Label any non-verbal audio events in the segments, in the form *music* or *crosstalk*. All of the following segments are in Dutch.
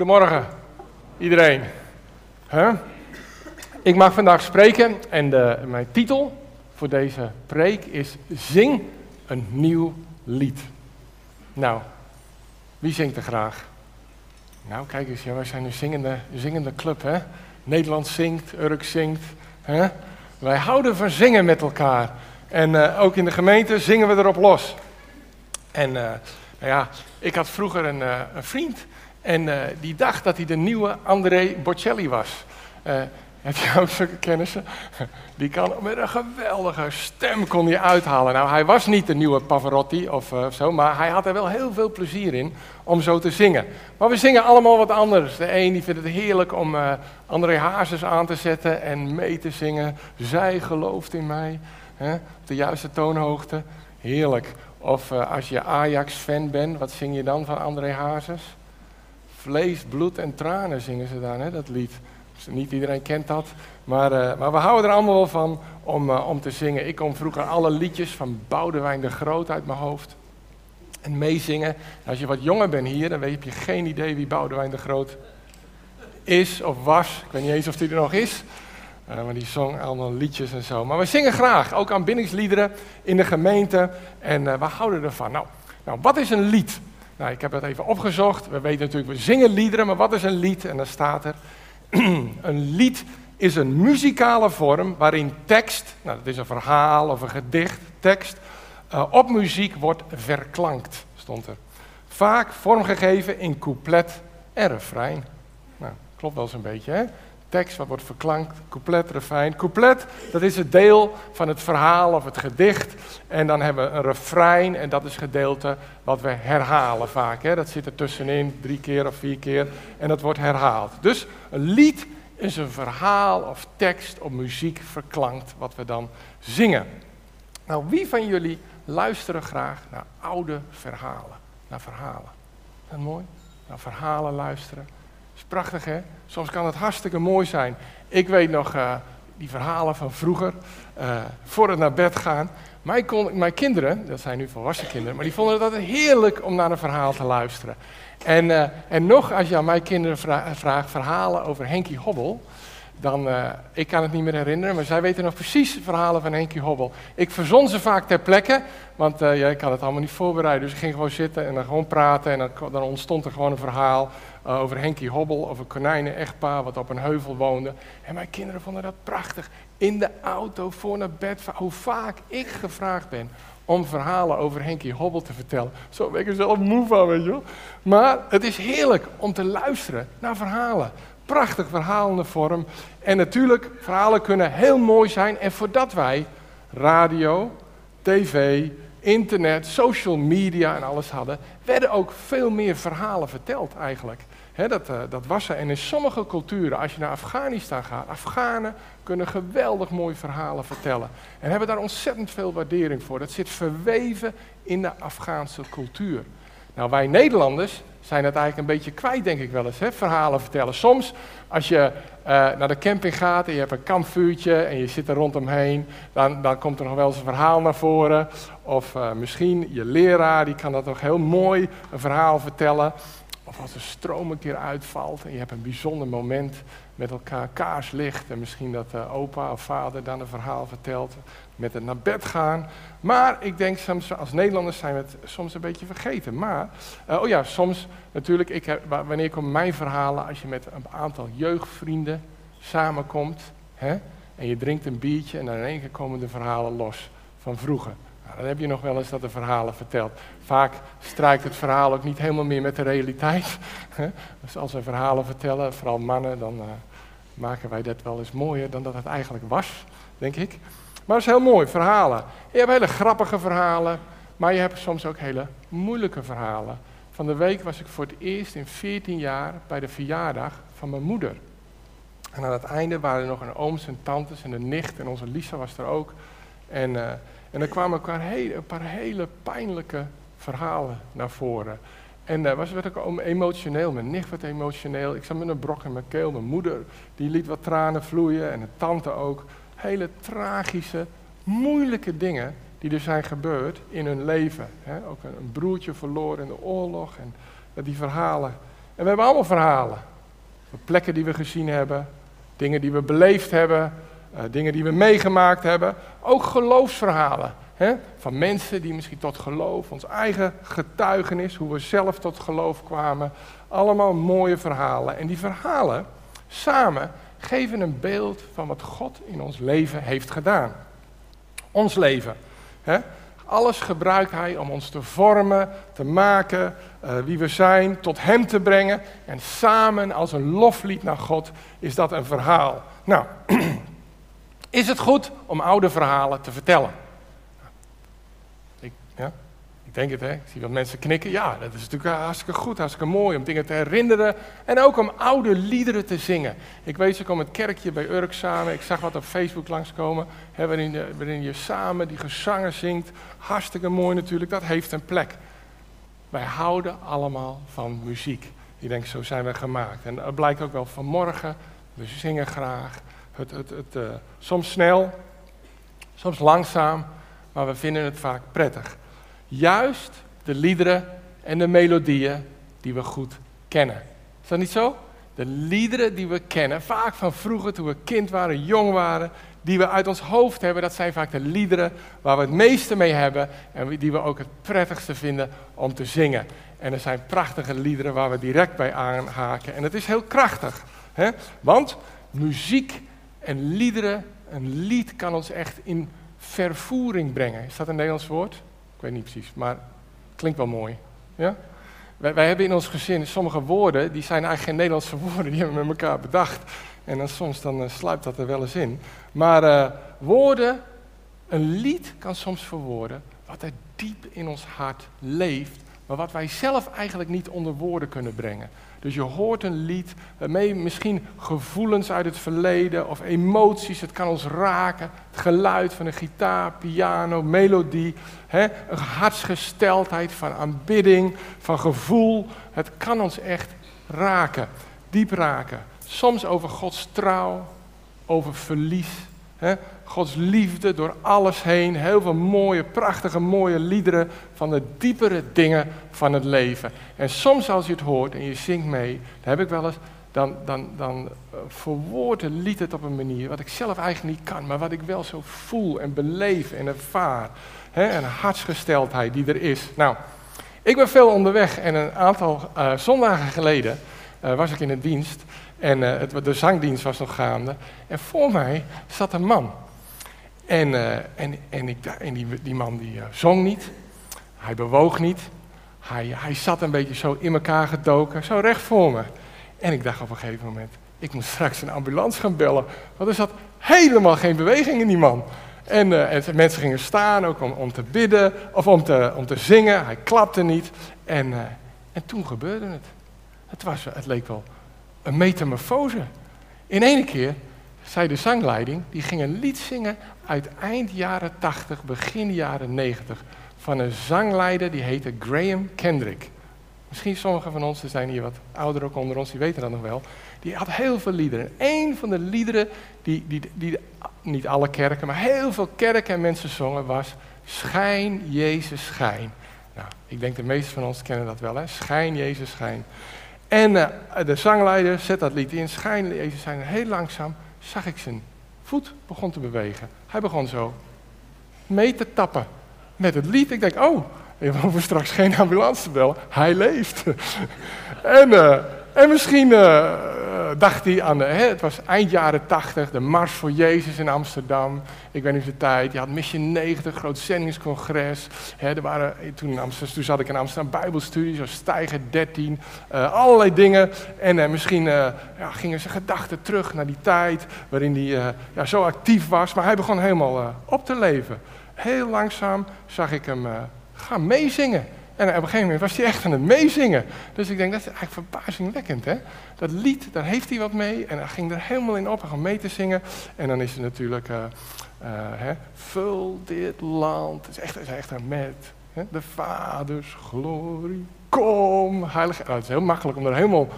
Goedemorgen, iedereen. Ik mag vandaag spreken en de, mijn titel voor deze preek is Zing een nieuw lied. Nou, wie zingt er graag? Nou, kijk eens, ja, wij zijn een zingende, zingende club, hè? Nederland zingt, Urk zingt. Hè? Wij houden van zingen met elkaar. En uh, ook in de gemeente zingen we erop los. En uh, nou ja, ik had vroeger een, uh, een vriend en uh, die dacht dat hij de nieuwe André Bocelli was. Uh, heb je ook zulke kennissen? *laughs* Die kan met een geweldige stem kon hij uithalen. Nou, hij was niet de nieuwe Pavarotti of uh, zo, maar hij had er wel heel veel plezier in om zo te zingen. Maar we zingen allemaal wat anders. De een die vindt het heerlijk om uh, André Hazes aan te zetten en mee te zingen. Zij gelooft in mij, hè? op de juiste toonhoogte. Heerlijk. Of als je Ajax-fan bent, wat zing je dan van André Hazes? Vlees, bloed en tranen zingen ze dan, hè, dat lied. Dus niet iedereen kent dat, maar, uh, maar we houden er allemaal wel van om, uh, om te zingen. Ik kom vroeger alle liedjes van Boudewijn de Groot uit mijn hoofd. En meezingen. Als je wat jonger bent hier, dan heb je geen idee wie Boudewijn de Groot is of was. Ik weet niet eens of hij er nog is. Uh, maar die zong allemaal liedjes en zo. Maar we zingen graag, ook aanbiddingsliederen in de gemeente. En we houden ervan. Nou, nou, wat is een lied? Nou, ik heb dat even opgezocht. We weten natuurlijk, we zingen liederen, maar wat is een lied? En dan staat er, *clears throat* een lied is een muzikale vorm waarin tekst, nou dat is een verhaal of een gedicht, tekst, uh, op muziek wordt verklankt, stond er. Vaak vormgegeven in couplet en refrein. Nou, klopt wel eens een beetje, hè? Tekst wat wordt verklankt, couplet, refrein. Couplet, dat is het deel van het verhaal of het gedicht. En dan hebben we een refrein en dat is het gedeelte wat we herhalen vaak. Hè. Dat zit er tussenin, drie keer of vier keer en dat wordt herhaald. Dus een lied is een verhaal of tekst of muziek verklankt wat we dan zingen. Nou, wie van jullie luisteren graag naar oude verhalen? Naar verhalen. Is dat mooi? Naar verhalen luisteren is prachtig, hè? Soms kan het hartstikke mooi zijn. Ik weet nog uh, die verhalen van vroeger, uh, voor het naar bed gaan. Mijn, kon, mijn, kinderen, dat zijn nu volwassen kinderen, maar die vonden het heerlijk om naar een verhaal te luisteren. En, uh, en nog, als je aan mijn kinderen vra vraagt verhalen over Henkie Hobbel, dan, uh, ik kan het niet meer herinneren, maar zij weten nog precies verhalen van Henkie Hobbel. Ik verzon ze vaak ter plekke, want uh, ja, ik kan het allemaal niet voorbereiden. Dus ik ging gewoon zitten en dan gewoon praten en dan, dan ontstond er gewoon een verhaal uh, over Henkie Hobbel, over konijnen-echtpaar wat op een heuvel woonde. En mijn kinderen vonden dat prachtig. In de auto voor naar bed, hoe vaak ik gevraagd ben om verhalen over Henkie Hobbel te vertellen. Zo ben ik er zelf moe van, weet je wel. Maar het is heerlijk om te luisteren naar verhalen prachtig verhalende vorm. En natuurlijk, verhalen kunnen heel mooi zijn. En voordat wij radio, tv, internet, social media en alles hadden, werden ook veel meer verhalen verteld eigenlijk. Dat, uh, dat was er. En in sommige culturen, als je naar Afghanistan gaat, Afghanen kunnen geweldig mooie verhalen vertellen. En hebben daar ontzettend veel waardering voor. Dat zit verweven in de Afghaanse cultuur. Nou, wij Nederlanders zijn het eigenlijk een beetje kwijt, denk ik wel eens, hè? verhalen vertellen. Soms, als je uh, naar de camping gaat en je hebt een kampvuurtje en je zit er rondomheen, dan, dan komt er nog wel eens een verhaal naar voren. Of uh, misschien je leraar, die kan dat nog heel mooi een verhaal vertellen. Of als de stroom een keer uitvalt en je hebt een bijzonder moment met elkaar kaarslicht. En misschien dat uh, opa of vader dan een verhaal vertelt met het naar bed gaan. Maar ik denk soms, als Nederlanders zijn we het soms een beetje vergeten. Maar, uh, oh ja, soms natuurlijk, ik heb, wanneer komen mijn verhalen, als je met een aantal jeugdvrienden samenkomt. Hè, en je drinkt een biertje en dan in één keer komen de verhalen los van vroeger. Nou, dan heb je nog wel eens dat de verhalen vertelt. Vaak strijkt het verhaal ook niet helemaal meer met de realiteit. dus als we verhalen vertellen, vooral mannen, dan uh, maken wij dat wel eens mooier dan dat het eigenlijk was, denk ik. Maar dat is heel mooi, verhalen. Je hebt hele grappige verhalen, maar je hebt soms ook hele moeilijke verhalen. Van de week was ik voor het eerst in 14 jaar bij de verjaardag van mijn moeder. En aan het einde waren er nog een ooms en tantes en een nicht en onze Lisa was er ook. En, uh, en er kwamen een, paar hele pijnlijke verhalen naar voren. En uh, was, werd ook emotioneel, mijn nicht werd emotioneel. Ik zat met een brok in mijn keel. Mijn moeder die liet wat tranen vloeien en de tante ook hele tragische, moeilijke dingen die er zijn gebeurd in hun leven. Ook een, broertje verloren in de oorlog en die verhalen. En we hebben allemaal verhalen. Plekken die we gezien hebben, dingen die we beleefd hebben, dingen die we meegemaakt hebben. Ook geloofsverhalen. Hè? Van mensen die misschien tot geloof, ons eigen getuigenis, hoe we zelf tot geloof kwamen. Allemaal mooie verhalen. En die verhalen samen geven een beeld van wat God in ons leven heeft gedaan. Ons leven. Hè? Alles gebruikt Hij om ons te vormen, te maken, uh, wie we zijn, tot Hem te brengen. En samen als een loflied naar God is dat een verhaal. Nou, *clears throat* is het goed om oude verhalen te vertellen? Ik, ja, ik denk het, hè. Ik zie wat mensen knikken. Ja, dat is natuurlijk hartstikke goed, hartstikke mooi om dingen te herinneren. En ook om oude liederen te zingen. Ik weet, ze komen het kerkje bij Urk samen. Ik zag wat op Facebook langskomen. Hè, waarin, je, samen die gezangen zingt. Hartstikke mooi natuurlijk, dat heeft een plek. Wij houden allemaal van muziek. Ik denk, zo zijn we gemaakt. En dat blijkt ook wel vanmorgen. We zingen graag. Het, het, het, uh, soms snel, soms langzaam, maar we vinden het vaak prettig. Juist de liederen en de melodieën die we goed kennen. Is dat niet zo? De liederen die we kennen, vaak van vroeger toen we kind waren, jong waren, die we uit ons hoofd hebben, dat zijn vaak de liederen waar we het meeste mee hebben en die we ook het prettigste vinden om te zingen. En er zijn prachtige liederen waar we direct bij aanhaken. En het is heel krachtig, hè? want muziek en liederen, een lied kan ons echt in vervoering brengen. Is dat een Nederlands woord? Ik weet niet precies, maar klinkt wel mooi. Ja? Wij, wij, hebben in ons gezin sommige woorden, die zijn eigenlijk geen Nederlandse *laughs* woorden, die hebben we met elkaar bedacht. En dan soms dan, uh, sluipt dat er wel eens in. Maar uh, woorden, een lied kan soms verwoorden wat er diep in ons hart leeft, maar wat wij zelf eigenlijk niet onder woorden kunnen brengen. Dus je hoort een lied, waarmee misschien gevoelens uit het verleden of emoties, het kan ons raken. Het geluid van een gitaar, piano, melodie, hè, een hartsgesteldheid van aanbidding, van gevoel. Het kan ons echt raken, diep raken. Soms over Gods trouw, over verlies. Hè? Gods liefde door alles heen. Heel veel mooie, prachtige, mooie liederen van de diepere dingen van het leven. En soms als je het hoort en je zingt mee, dan heb ik wel eens, dan, dan, dan verwoordt het lied het op een manier wat ik zelf eigenlijk niet kan, maar wat ik wel zo voel en beleef en ervaar. Hè? Een hartsgesteldheid die er is. Nou, ik ben veel onderweg en een aantal uh, zondagen geleden uh, was ik in een dienst. En het, de zangdienst was nog gaande. En voor mij zat een man. En, uh, en, en, ik, en die, die man die uh, zong niet. Hij bewoog niet. Hij, hij zat een beetje zo in elkaar gedoken. Zo recht voor me. En ik dacht op een gegeven moment. Ik moet straks een ambulance gaan bellen. Want er zat helemaal geen beweging in die man. En, en mensen gingen staan ook om, om te bidden. Of om te, om te zingen. Hij klapte niet. En, en toen gebeurde het. Het, was, het leek wel een metamorfose. In één keer zei de zangleiding, die ging een lied zingen uit eind jaren 80, begin jaren 90. Van een zangleider die heette Graham Kendrick. Misschien sommigen van ons, er zijn hier wat ouder ook onder ons, die weten dat nog wel. Die had heel veel liederen. En een van de liederen die, die, die niet alle kerken, maar heel veel kerken en mensen zongen was Schijn, Jezus, schijn. Nou, ik denk de meesten van ons kennen dat wel, hè? Schijn, Jezus, schijn. En uh, de zangleider zet dat lied in, schijn Jezus zijn. Heel langzaam zag ik zijn voet begon te bewegen. Hij begon zo mee te tappen met het lied. Ik denk, oh, we hoeven straks geen ambulance te bellen. Hij leeft. *laughs* en, uh, en misschien uh, dacht hij aan, de, hè, het was eind jaren 80, de Mars voor Jezus in Amsterdam. Ik weet niet de tijd. Je had Mission 90, groot zendingscongres. Hè, er waren, toen, in Amsterdam, toen zat ik in Amsterdam Bijbelstudie, zo Stijger 13. Uh, allerlei dingen. En misschien ja, gingen zijn gedachten terug naar die tijd waarin hij ja, zo actief was. Maar hij begon helemaal op te leven. Heel langzaam zag ik hem gaan meezingen. En op een gegeven moment was hij echt aan het meezingen. Dus ik denk, dat is eigenlijk verbazingwekkend, hè? Dat lied, daar heeft hij wat mee. En hij ging er helemaal in op, en ging mee te zingen. En dan is het natuurlijk, uh, uh, hè, vul dit land. Het is echt, is echt een met hè? de vaders glorie. Kom, heilige. Nou, het is heel makkelijk om er helemaal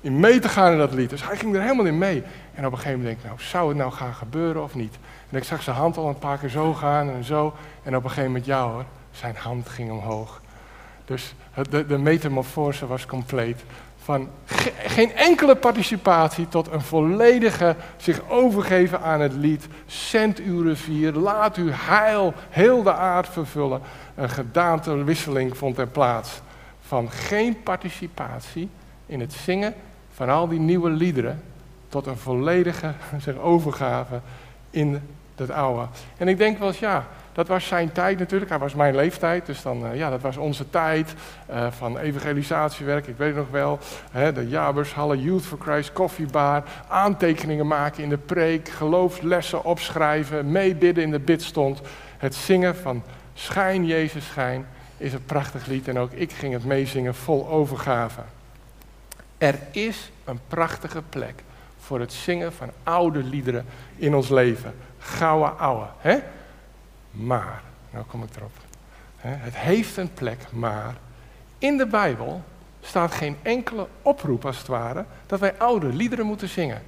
in mee te gaan in dat lied. Dus hij ging er helemaal in mee. En op een gegeven moment denk ik, nou, zou het nou gaan gebeuren of niet? En ik zag zijn hand al een paar keer zo gaan en zo. En op een gegeven moment, ja hoor, zijn hand ging omhoog. Dus de, de metamorfose was compleet van geen enkele participatie tot een volledige zich overgeven aan het lied. Zend uw rivier, laat uw heil heel de aard vervullen. Een gedaantewisseling vond er plaats van geen participatie in het zingen van al die nieuwe liederen tot een volledige *laughs* zeg, overgave in het oude. En ik denk wel eens, ja, dat was zijn tijd natuurlijk. Hij was mijn leeftijd, dus dan, uh, ja, dat was onze tijd uh, van evangelisatiewerk. Ik weet nog wel, hè, de Jabershallen, Youth for Christ, koffiebar, aantekeningen maken in de preek, geloofslessen opschrijven, meebidden in de bidstond. Het zingen van Schijn, Jezus, schijn is een prachtig lied en ook ik ging het meezingen vol overgave. Er is een prachtige plek voor het zingen van oude liederen in ons leven. Gouden ouwe, hè? Maar, nou kom ik erop. Het heeft een plek, maar in de Bijbel staat geen enkele oproep als het ware dat wij oude liederen moeten zingen.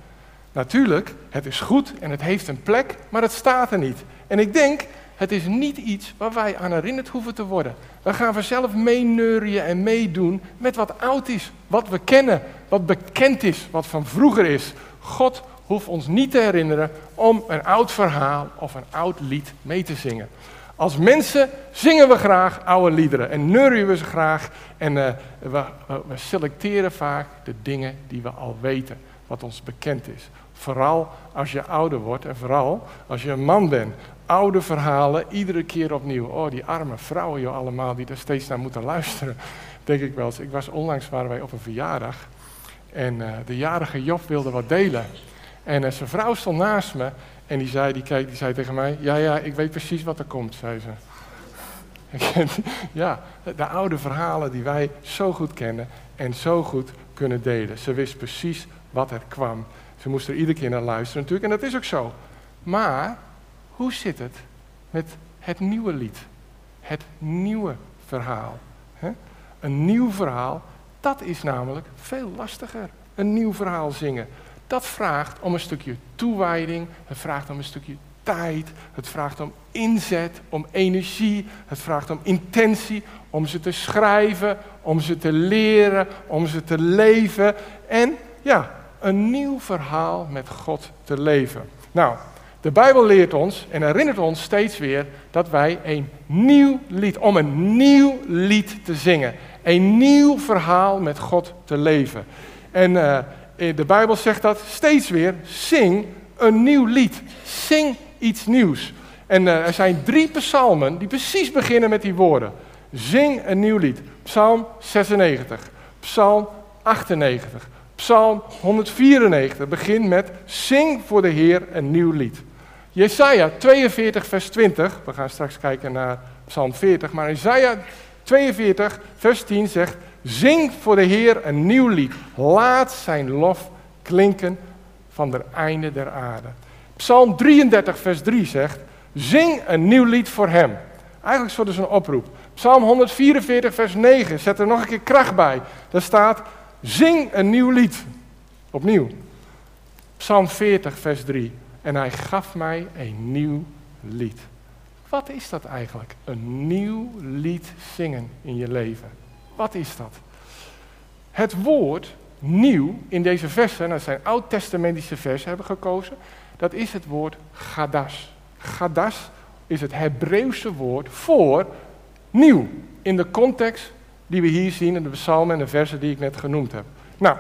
Natuurlijk, het is goed en het heeft een plek, maar het staat er niet. En ik denk, het is niet iets waar wij aan herinnerd hoeven te worden. We gaan vanzelf meeneurien en meedoen met wat oud is, wat we kennen, wat bekend is, wat van vroeger is. God hoeft ons niet te herinneren om een oud verhaal of een oud lied mee te zingen. Als mensen zingen we graag oude liederen en neurien we ze graag en uh, we, selecteren vaak de dingen die we al weten, wat ons bekend is. Vooral als je ouder wordt en vooral als je een man bent. Oude verhalen, iedere keer opnieuw. Oh, die arme vrouwen joh, allemaal die er steeds naar moeten luisteren. *laughs* Denk ik wel eens. Ik was onlangs waren wij op een verjaardag. En uh, de jarige Job wilde wat delen. En uh, zijn vrouw stond naast me. En die zei, die, keek, die zei tegen mij: Ja, ja, ik weet precies wat er komt, zei ze. ja, de oude verhalen die wij zo goed kennen en zo goed kunnen delen. Ze wist precies wat er kwam. Ze moest er iedere keer naar luisteren natuurlijk, en dat is ook zo. Maar hoe zit het met het nieuwe lied? Het nieuwe verhaal. Een nieuw verhaal, dat is namelijk veel lastiger. Een nieuw verhaal zingen. Dat vraagt om een stukje toewijding, het vraagt om een stukje tijd, het vraagt om inzet, om energie, het vraagt om intentie, om ze te schrijven, om ze te leren, om ze te leven en ja, een nieuw verhaal met God te leven. Nou, de Bijbel leert ons en herinnert ons steeds weer dat wij een nieuw lied, om een nieuw lied te zingen, een nieuw verhaal met God te leven. En uh, de Bijbel zegt dat steeds weer, zing een nieuw lied, zing iets nieuws. En uh, er zijn drie psalmen die precies beginnen met die woorden. Zing een nieuw lied. Psalm 96, Psalm 98, Psalm 194 begint met Zing voor de Heer een nieuw lied. Jesaja 42 vers 20, we gaan straks kijken naar Psalm 40, maar Jesaja 42 vers 10 zegt Zing voor de Heer een nieuw lied. Laat zijn lof klinken van de einde der aarde. Psalm 33 vers 3 zegt Zing een nieuw lied voor hem. Eigenlijk is dus een oproep. Psalm 144 vers 9 zet er nog een keer kracht bij. Daar staat Zing een nieuw lied. Opnieuw. Psalm 40, vers 3. En hij gaf mij een nieuw lied. Wat is dat eigenlijk? Een nieuw lied zingen in je leven. Wat is dat? Het woord nieuw in deze versen, dat zijn oud-testamentische versen hebben gekozen, dat is het woord gadas. Gadas is het Hebreeuwse woord voor nieuw. In de context die we hier zien in de psalmen en de versen die ik net genoemd heb. Nou,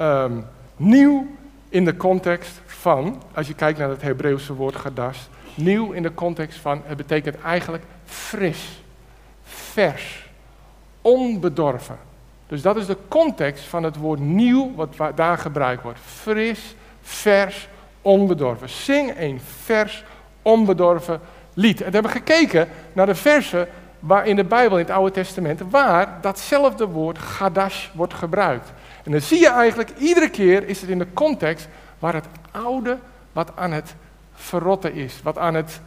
um, nieuw in de context van, als je kijkt naar het Hebreeuwse woord gadas, nieuw in de context van, het betekent eigenlijk fris, vers, onbedorven. Dus dat is de context van het woord nieuw wat daar gebruikt wordt. Fris, vers, onbedorven. Zing een vers, onbedorven lied. En we hebben gekeken naar de versen waar in de Bijbel, in het Oude Testament, waar datzelfde woord gadash wordt gebruikt. En dan zie je eigenlijk, iedere keer is het in de context waar het oude wat aan het verrotten is. Wat aan het,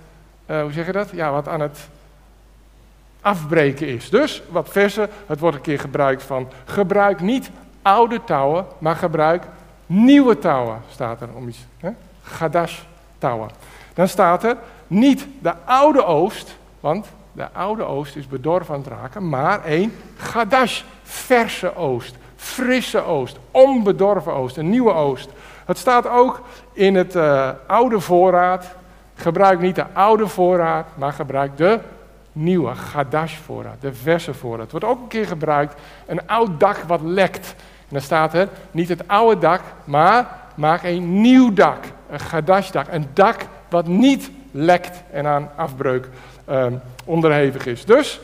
uh, hoe zeg je dat? Ja, wat aan het afbreken is. Dus, wat versen, het wordt een keer gebruikt van, gebruik niet oude touwen, maar gebruik nieuwe touwen, staat er om iets. Gadash touwen. Dan staat er, niet de oude oost, want de oude oost is bedorven aan het raken, maar een gadash, verse oost. frisse oost, onbedorven oost, een nieuwe oost. Het staat ook in het uh, oude voorraad. Gebruik niet de oude voorraad, maar gebruik de nieuwe Gadash voorraad, de verse voorraad. Het wordt ook een keer gebruikt, een oud dak wat lekt. En dan staat er niet het oude dak, maar maak een nieuw dak, een Gadash dak. Een dak wat niet lekt en aan afbreuk um, onderhevig is. Dus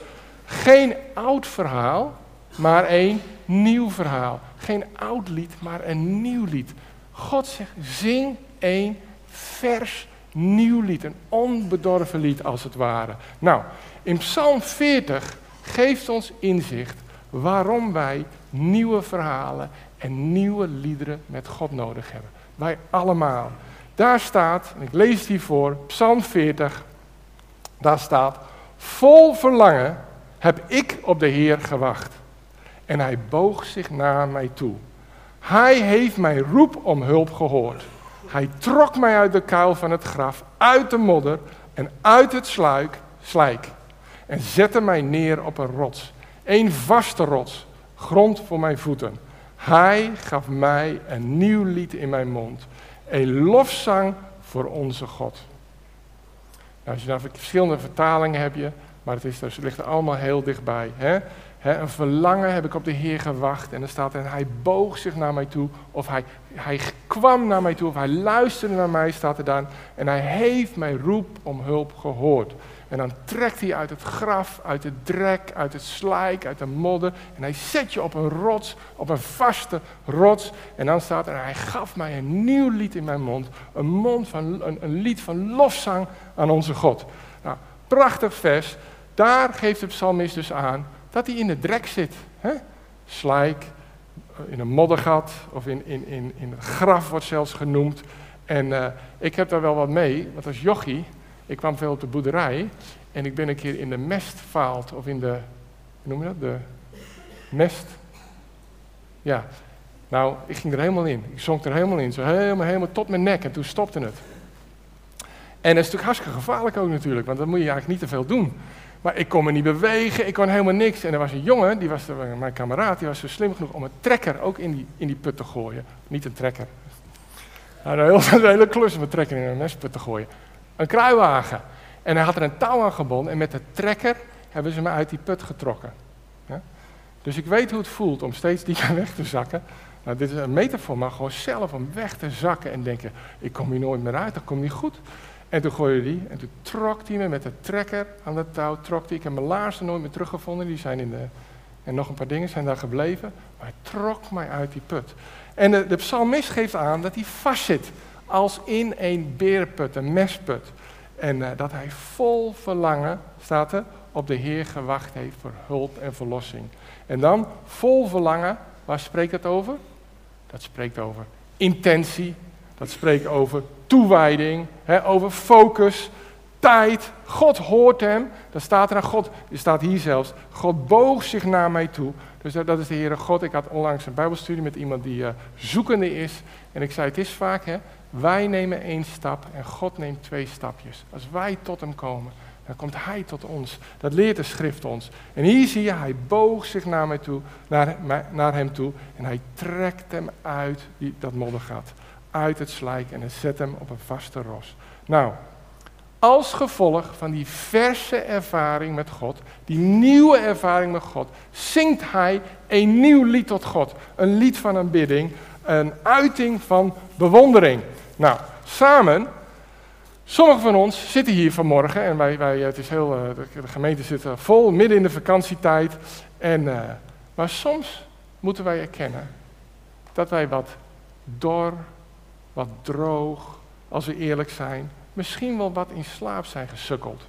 geen oud verhaal, maar een nieuw verhaal. Geen oud lied, maar een nieuw lied. God zegt, zing een vers nieuw lied, een onbedorven lied als het ware. Nou, in Psalm 40 geeft ons inzicht waarom wij nieuwe verhalen en nieuwe liederen met God nodig hebben. Wij allemaal. Daar staat, en ik lees het hiervoor, Psalm 40, daar staat, vol verlangen heb ik op de Heer gewacht. En hij boog zich naar mij toe. Hij heeft mijn roep om hulp gehoord. Hij trok mij uit de kuil van het graf, uit de modder en uit het sluik, slijk. En zette mij neer op een rots. Een vaste rots, grond voor mijn voeten. Hij gaf mij een nieuw lied in mijn mond. Een lofzang voor onze God. Nou, als je nou verschillende vertalingen hebt, je, maar het, is, het ligt er allemaal heel dichtbij. Hè? een verlangen heb ik op de Heer gewacht. En er staat, en hij boog zich naar mij toe. Of hij, hij kwam naar mij toe. Of hij luisterde naar mij, staat er dan. En hij heeft mijn roep om hulp gehoord. En dan trekt hij uit het graf, uit het drek, uit het slijk, uit de modder. En hij zet je op een rots, op een vaste rots. En dan staat er, hij gaf mij een nieuw lied in mijn mond. Een, mond van, een, een lied van lofzang aan onze God. Nou, prachtig vers. Daar geeft de psalmist dus aan dat hij in de drek zit. Hè? Slijk, eh, in een moddergat of in, in, in, in het graf wordt zelfs genoemd. En uh, ik heb daar wel wat mee, want als jochie, ik kwam veel op de boerderij en ik ben een keer in de mestvaalt of in de, hoe noem je dat, de mest. Ja, nou, ik ging er helemaal in. Ik zonk er helemaal in, zo helemaal, helemaal tot mijn nek en toen stopte het. En dat is natuurlijk hartstikke gevaarlijk ook natuurlijk, want dan moet je eigenlijk niet te veel doen. Maar ik kon me niet bewegen, ik kon helemaal niks. En er was een jongen, die was mijn kameraad, die was zo slim genoeg om een trekker ook in die, in die put te gooien. Niet een trekker. Nou, een, hele, *laughs* een hele klus om een trekker in een mestput te gooien. Een kruiwagen. En hij had er een touw aan gebonden en met de trekker hebben ze me uit die put getrokken. Ja? Dus ik weet hoe het voelt om steeds dieper *laughs* weg te zakken. Nou, dit is een metafoor, maar gewoon zelf om weg te zakken en denken, ik kom hier nooit meer uit, dat komt niet goed. En toen gooide hij en toen trok hij me met de trekker aan de touw. Trok hij. Ik heb mijn laarzen nooit meer teruggevonden. Die zijn in de, en nog een paar dingen zijn daar gebleven. Maar hij trok mij uit die put. En de, de psalmist geeft aan dat hij vastzit. Als in een beerput, een mesput. En uh, dat hij vol verlangen, staat er, op de Heer gewacht heeft voor hulp en verlossing. En dan vol verlangen, waar spreekt het over? Dat spreekt over intentie, dat spreekt over toewijding, hè, over focus, tijd. God hoort hem. Dan staat er aan God, er staat hier zelfs, God boog zich naar mij toe. Dus dat, is de Heere God. Ik had onlangs een bijbelstudie met iemand die uh, zoekende is. En ik zei, het is vaak, hè, wij nemen één stap en God neemt twee stapjes. Als wij tot hem komen, dan komt hij tot ons. Dat leert de schrift ons. En hier zie je, hij boog zich naar, mij toe, naar, naar hem toe en hij trekt hem uit die, dat moddergat uit het slijk en zet hem op een vaste ros. Nou, als gevolg van die verse ervaring met God, die nieuwe ervaring met God, zingt hij een nieuw lied tot God. Een lied van aanbidding, een uiting van bewondering. Nou, samen, sommigen van ons zitten hier vanmorgen en wij, wij, het is heel, eh, de gemeente zit vol, midden in de vakantietijd. En, uh, maar soms moeten wij erkennen dat wij wat door wat droog, als we eerlijk zijn, misschien wel wat in slaap zijn gesukkeld.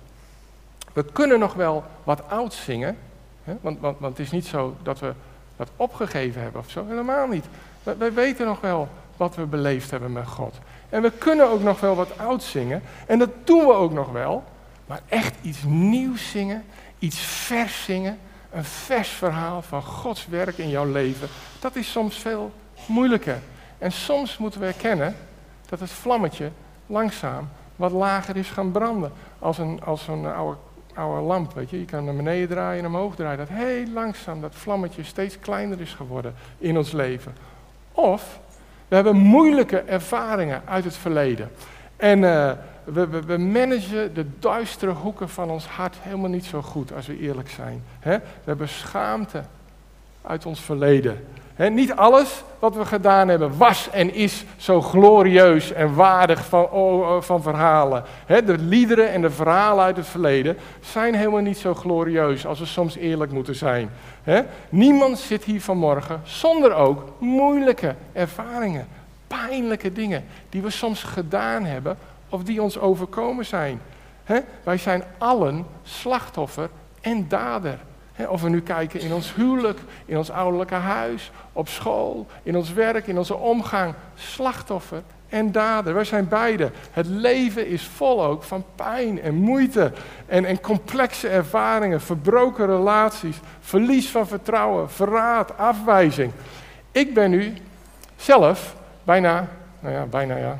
We kunnen nog wel wat oud zingen, hè? Want, want, want het is niet zo dat we dat opgegeven hebben of zo, helemaal niet. Wij, weten nog wel wat we beleefd hebben met God. En we kunnen ook nog wel wat oud zingen, en dat doen we ook nog wel, maar echt iets nieuws zingen, iets vers zingen, een vers verhaal van Gods werk in jouw leven, dat is soms veel moeilijker. En soms moeten we erkennen dat het vlammetje langzaam wat lager is gaan branden. Als een, als een oude oude lamp, weet je. Je kan naar beneden draaien en omhoog draaien. Dat heel langzaam dat vlammetje steeds kleiner is geworden in ons leven. Of we hebben moeilijke ervaringen uit het verleden. En uh, we, we, we, managen de duistere hoeken van ons hart helemaal niet zo goed, als we eerlijk zijn. We hebben schaamte uit ons verleden. Niet alles wat we gedaan hebben was en is zo glorieus en waardig van, oh, van verhalen. De liederen en de verhalen uit het verleden zijn helemaal niet zo glorieus als we soms eerlijk moeten zijn. Niemand zit hier vanmorgen zonder ook moeilijke ervaringen, pijnlijke dingen die we soms gedaan hebben of die ons overkomen zijn. Wij zijn allen slachtoffer en dader. Of we nu kijken in ons huwelijk, in ons ouderlijke huis, op school, in ons werk, in onze omgang. Slachtoffer en dader. Wij zijn beide. Het leven is vol ook van pijn en moeite en, en complexe ervaringen, verbroken relaties, verlies van vertrouwen, verraad, afwijzing. Ik ben nu zelf bijna, nou ja, bijna ja,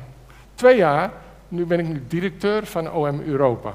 twee jaar, nu ben ik nu directeur van OM Europa.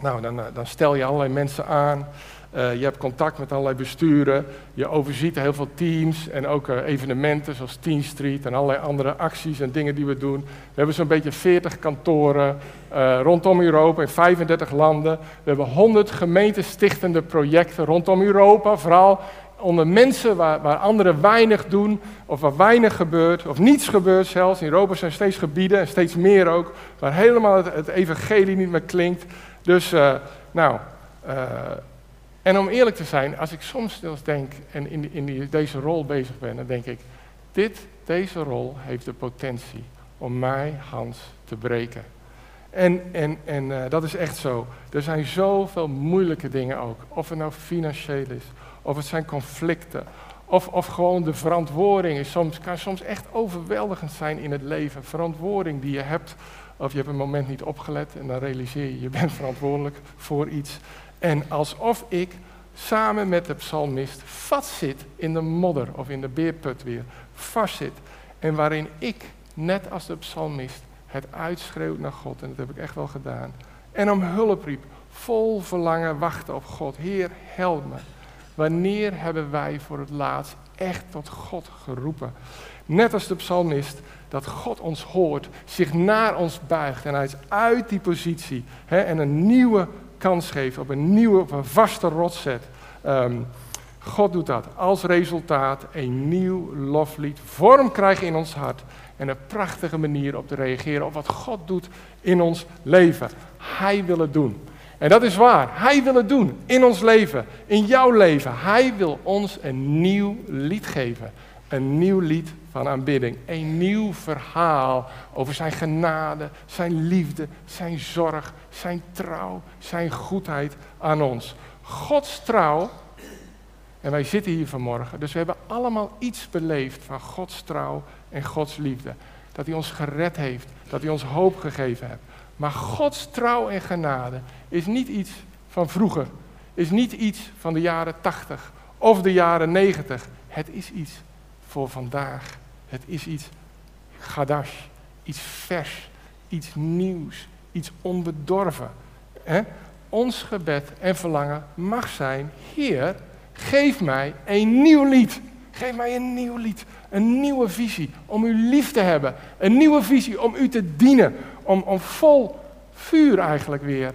Nou, dan, eh, dan stel je allerlei mensen aan. Uh, je hebt contact met allerlei besturen. Je overziet heel veel teams en ook uh, evenementen zoals Teen Street en allerlei andere acties en dingen die we doen. We hebben zo'n beetje 40 kantoren uh, rondom Europa in 35 landen. We hebben 100 gemeentestichtende projecten rondom Europa, vooral onder mensen waar, waar anderen weinig doen, of waar weinig gebeurt, of niets gebeurt zelfs. In Europa zijn steeds gebieden, en steeds meer ook, waar helemaal het, het evangelie niet meer klinkt. Dus, nou, en om eerlijk te zijn, als ik soms denk en in, in deze rol bezig ben, dan denk ik, dit, deze rol heeft de potentie om mij, Hans, te breken. En, en, en uh, dat is echt zo. Er zijn zoveel moeilijke dingen ook. Of het nou financieel is, of het zijn conflicten, of, of gewoon de verantwoording is soms, kan soms echt overweldigend zijn in het leven. Verantwoording die je hebt, of je hebt een moment niet opgelet en dan realiseer je, je bent verantwoordelijk voor iets. En alsof ik samen met de psalmist vastzit in de modder of in de beerput weer, vastzit. En waarin ik, net als de psalmist, het uitschreeuwt naar God. En dat heb ik echt wel gedaan. En om hulp riep, vol verlangen wachten op God. Heer, help me. Wanneer hebben wij voor het laatst echt tot God geroepen? Net als de psalmist, dat God ons hoort, zich naar ons buigt en hij is uit die positie hè, en een nieuwe kans geeft, op een nieuwe, op een vaste rots zet. Ehm, God doet dat. Als resultaat een nieuw loflied vorm krijgen in ons hart. En een prachtige manier op te reageren op wat God doet in ons leven. Hij wil het doen. En dat is waar. Hij wil het doen in ons leven, in jouw leven. Hij wil ons een nieuw lied geven. Een nieuw lied van aanbidding. Een nieuw verhaal over zijn genade, zijn liefde, zijn zorg, zijn trouw, zijn goedheid aan ons. Gods trouw, en wij zitten hier vanmorgen, dus we hebben allemaal iets beleefd van Gods trouw en Gods liefde. Dat hij ons gered heeft, dat hij ons hoop gegeven heeft. Maar Gods trouw en genade is niet iets van vroeger, is niet iets van de jaren 80 of de jaren 90. Het is iets voor vandaag. Het is iets gadash, iets vers, iets nieuws, iets onbedorven. Ons gebed en verlangen mag zijn, Heer, geef mij een nieuw lied. Geef mij een nieuw lied, een nieuwe visie om u lief te hebben. Een nieuwe visie om u te dienen, om, om vol vuur eigenlijk weer.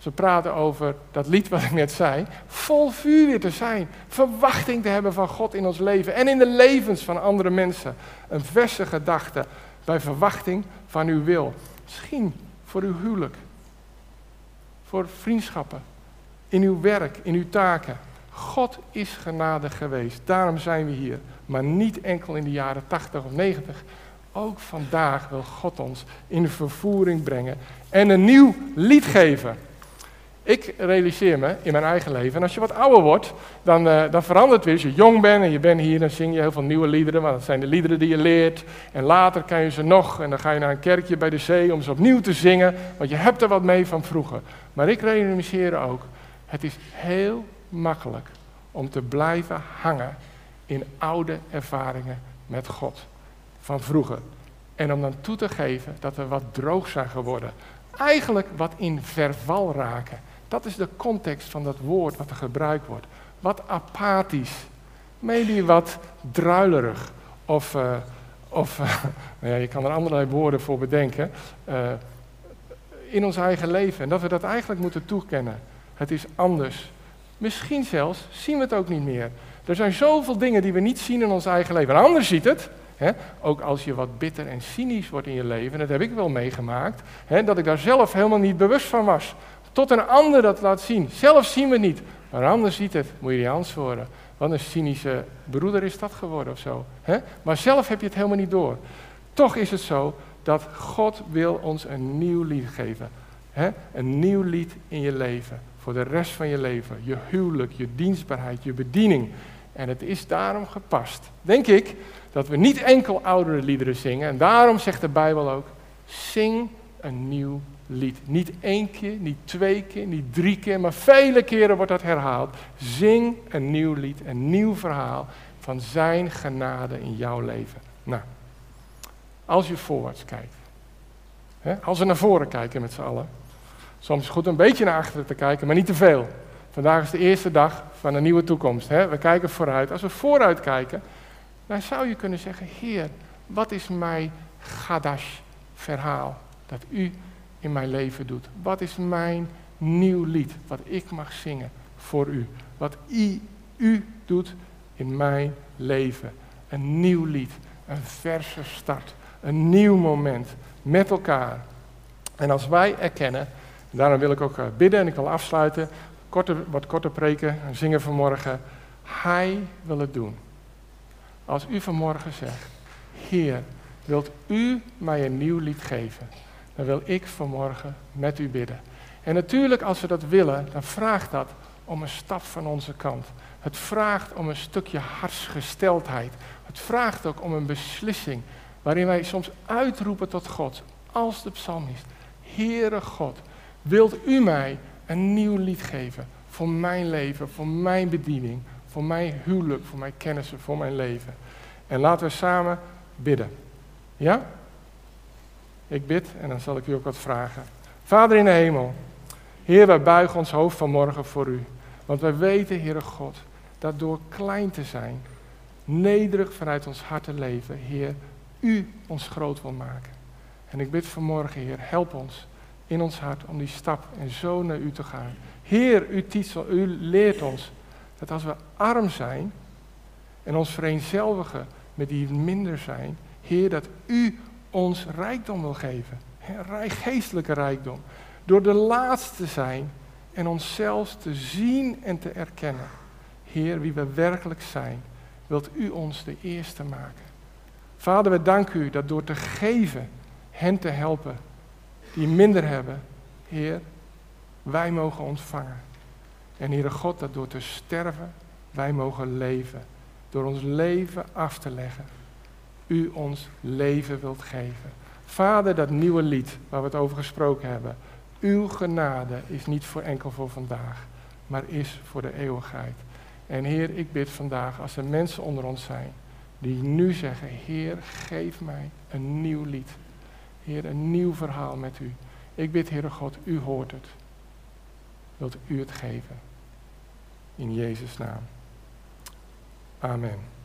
Ze praten over dat lied wat ik net zei. Vol vuur weer te zijn. Verwachting te hebben van God in ons leven. En in de levens van andere mensen. Een verse gedachte bij verwachting van uw wil. Misschien voor uw huwelijk. Voor vriendschappen. In uw werk, in uw taken. God is genadig geweest. Daarom zijn we hier. Maar niet enkel in de jaren 80 of 90. Ook vandaag wil God ons in vervoering brengen. En een nieuw lied geven. Ik realiseer me in mijn eigen leven, en als je wat ouder wordt, dan, uh, dan verandert weer. Als je jong bent en je bent hier, dan zing je heel veel nieuwe liederen, want dat zijn de liederen die je leert. En later kan je ze nog, en dan ga je naar een kerkje bij de zee om ze opnieuw te zingen, want je hebt er wat mee van vroeger. Maar ik realiseer ook, het is heel makkelijk om te blijven hangen in oude ervaringen met God van vroeger. En om dan toe te geven dat we wat droog zijn geworden. Eigenlijk wat in verval raken Dat is de context van dat woord wat er gebruikt wordt. Wat apathisch. Maybe wat druilerig. Of, uh, of *laughs* nou ja, je kan er allerlei woorden voor bedenken. Uh, in ons eigen leven. En dat we dat eigenlijk moeten toekennen. Het is anders. Misschien zelfs zien we het ook niet meer. Er zijn zoveel dingen die we niet zien in ons eigen leven. Een ander ziet het. Ook als je wat bitter en cynisch wordt in je leven, en dat heb ik wel meegemaakt, dat ik daar zelf helemaal niet bewust van was. Tot een ander dat laat zien. Zelf zien we het niet, maar een ander ziet het. Moet je die antwoorden. Wat een cynische broeder is dat geworden of zo. Maar zelf heb je het helemaal niet door. Toch is het zo dat God wil ons een nieuw lied geven. Hè? Een nieuw lied in je leven. Voor de rest van je leven. Je huwelijk, je dienstbaarheid, je bediening. En het is daarom gepast, denk ik, dat we niet enkel oudere liederen zingen. En daarom zegt de Bijbel ook, zing een nieuw lied. Niet één keer, niet twee keer, niet drie keer, maar vele keren wordt dat herhaald. Zing een nieuw lied, een nieuw verhaal van zijn genade in jouw leven. Nou, als je voorwaarts kijkt, hè, als we naar voren kijken met z'n allen, soms goed een beetje naar achteren te kijken, maar niet te veel. Vandaag is de eerste dag van een nieuwe toekomst. Hè? We kijken vooruit. Als we vooruit kijken, dan zou je kunnen zeggen: Heer, wat is mijn Gadash-verhaal dat u in mijn leven doet? Wat is mijn nieuw lied wat ik mag zingen voor u? Wat u, u doet in mijn leven? Een nieuw lied, een verse start, een nieuw moment met elkaar. En als wij erkennen, daarom wil ik ook eh, bidden en ik wil afsluiten, korte, wat korter preken en zingen vanmorgen. Hij wil het doen. Als u vanmorgen zegt, Heer, wilt u mij een nieuw lied geven? Dan wil ik vanmorgen met u bidden. En natuurlijk, als we dat willen, dan vraagt dat om een stap van onze kant. Het vraagt om een stukje hartsgesteldheid. Het vraagt ook om een beslissing waarin wij soms uitroepen tot God, als de psalmist. Heere God, wilt u mij een nieuw lied geven voor mijn leven, voor mijn bediening, voor mijn huwelijk, voor mijn kennissen, voor mijn leven. En laten we samen bidden. Ja? Ik bid en dan zal ik u ook wat vragen. Vader in de hemel, Heer, wij buigen ons hoofd vanmorgen voor u. Want wij weten, Heere God, dat door klein te zijn, nederig vanuit ons hart te leven, Heer, u ons groot wil maken. En ik bid vanmorgen, Heer, help ons in ons hart om die stap en zo naar u te gaan. Heer, u, u leert ons dat als we arm zijn en ons vereenzelvigen met die minder zijn, Heer, dat u ons rijkdom wil geven. Geestelijke rijkdom. Door de laatste te zijn en onszelf te zien en te erkennen. Heer, wie we werkelijk zijn, wilt u ons de eerste maken. Vader, we danken u dat door te geven, hen te helpen die minder hebben, Heer, wij mogen ontvangen. En Heere God, dat door te sterven, wij mogen leven. Door ons leven af te leggen. U ons leven wilt geven. Vader, dat nieuwe lied waar we het over gesproken hebben. Uw genade is niet voor enkel voor vandaag, maar is voor de eeuwigheid. En Heer, ik bid vandaag, als er mensen onder ons zijn die nu zeggen, Heer, geef mij een nieuw lied. Heer, een nieuw verhaal met u. Ik bid, Heere God, u hoort het. Wilt u het geven? In Jezus' naam. Amen.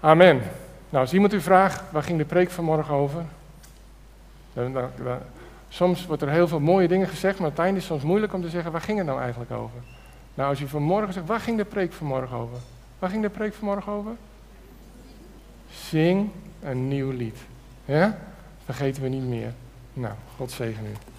Amen. Nou, als iemand u vraagt, waar ging de preek vanmorgen over? soms wordt er heel veel mooie dingen gezegd, maar het einde is soms moeilijk om te zeggen, waar ging het nou eigenlijk over? Nou, als u vanmorgen zegt, waar ging de preek vanmorgen over? Waar ging de preek vanmorgen over? Zing een nieuw lied. Ja? Vergeten we niet meer. Nou, God zegen u.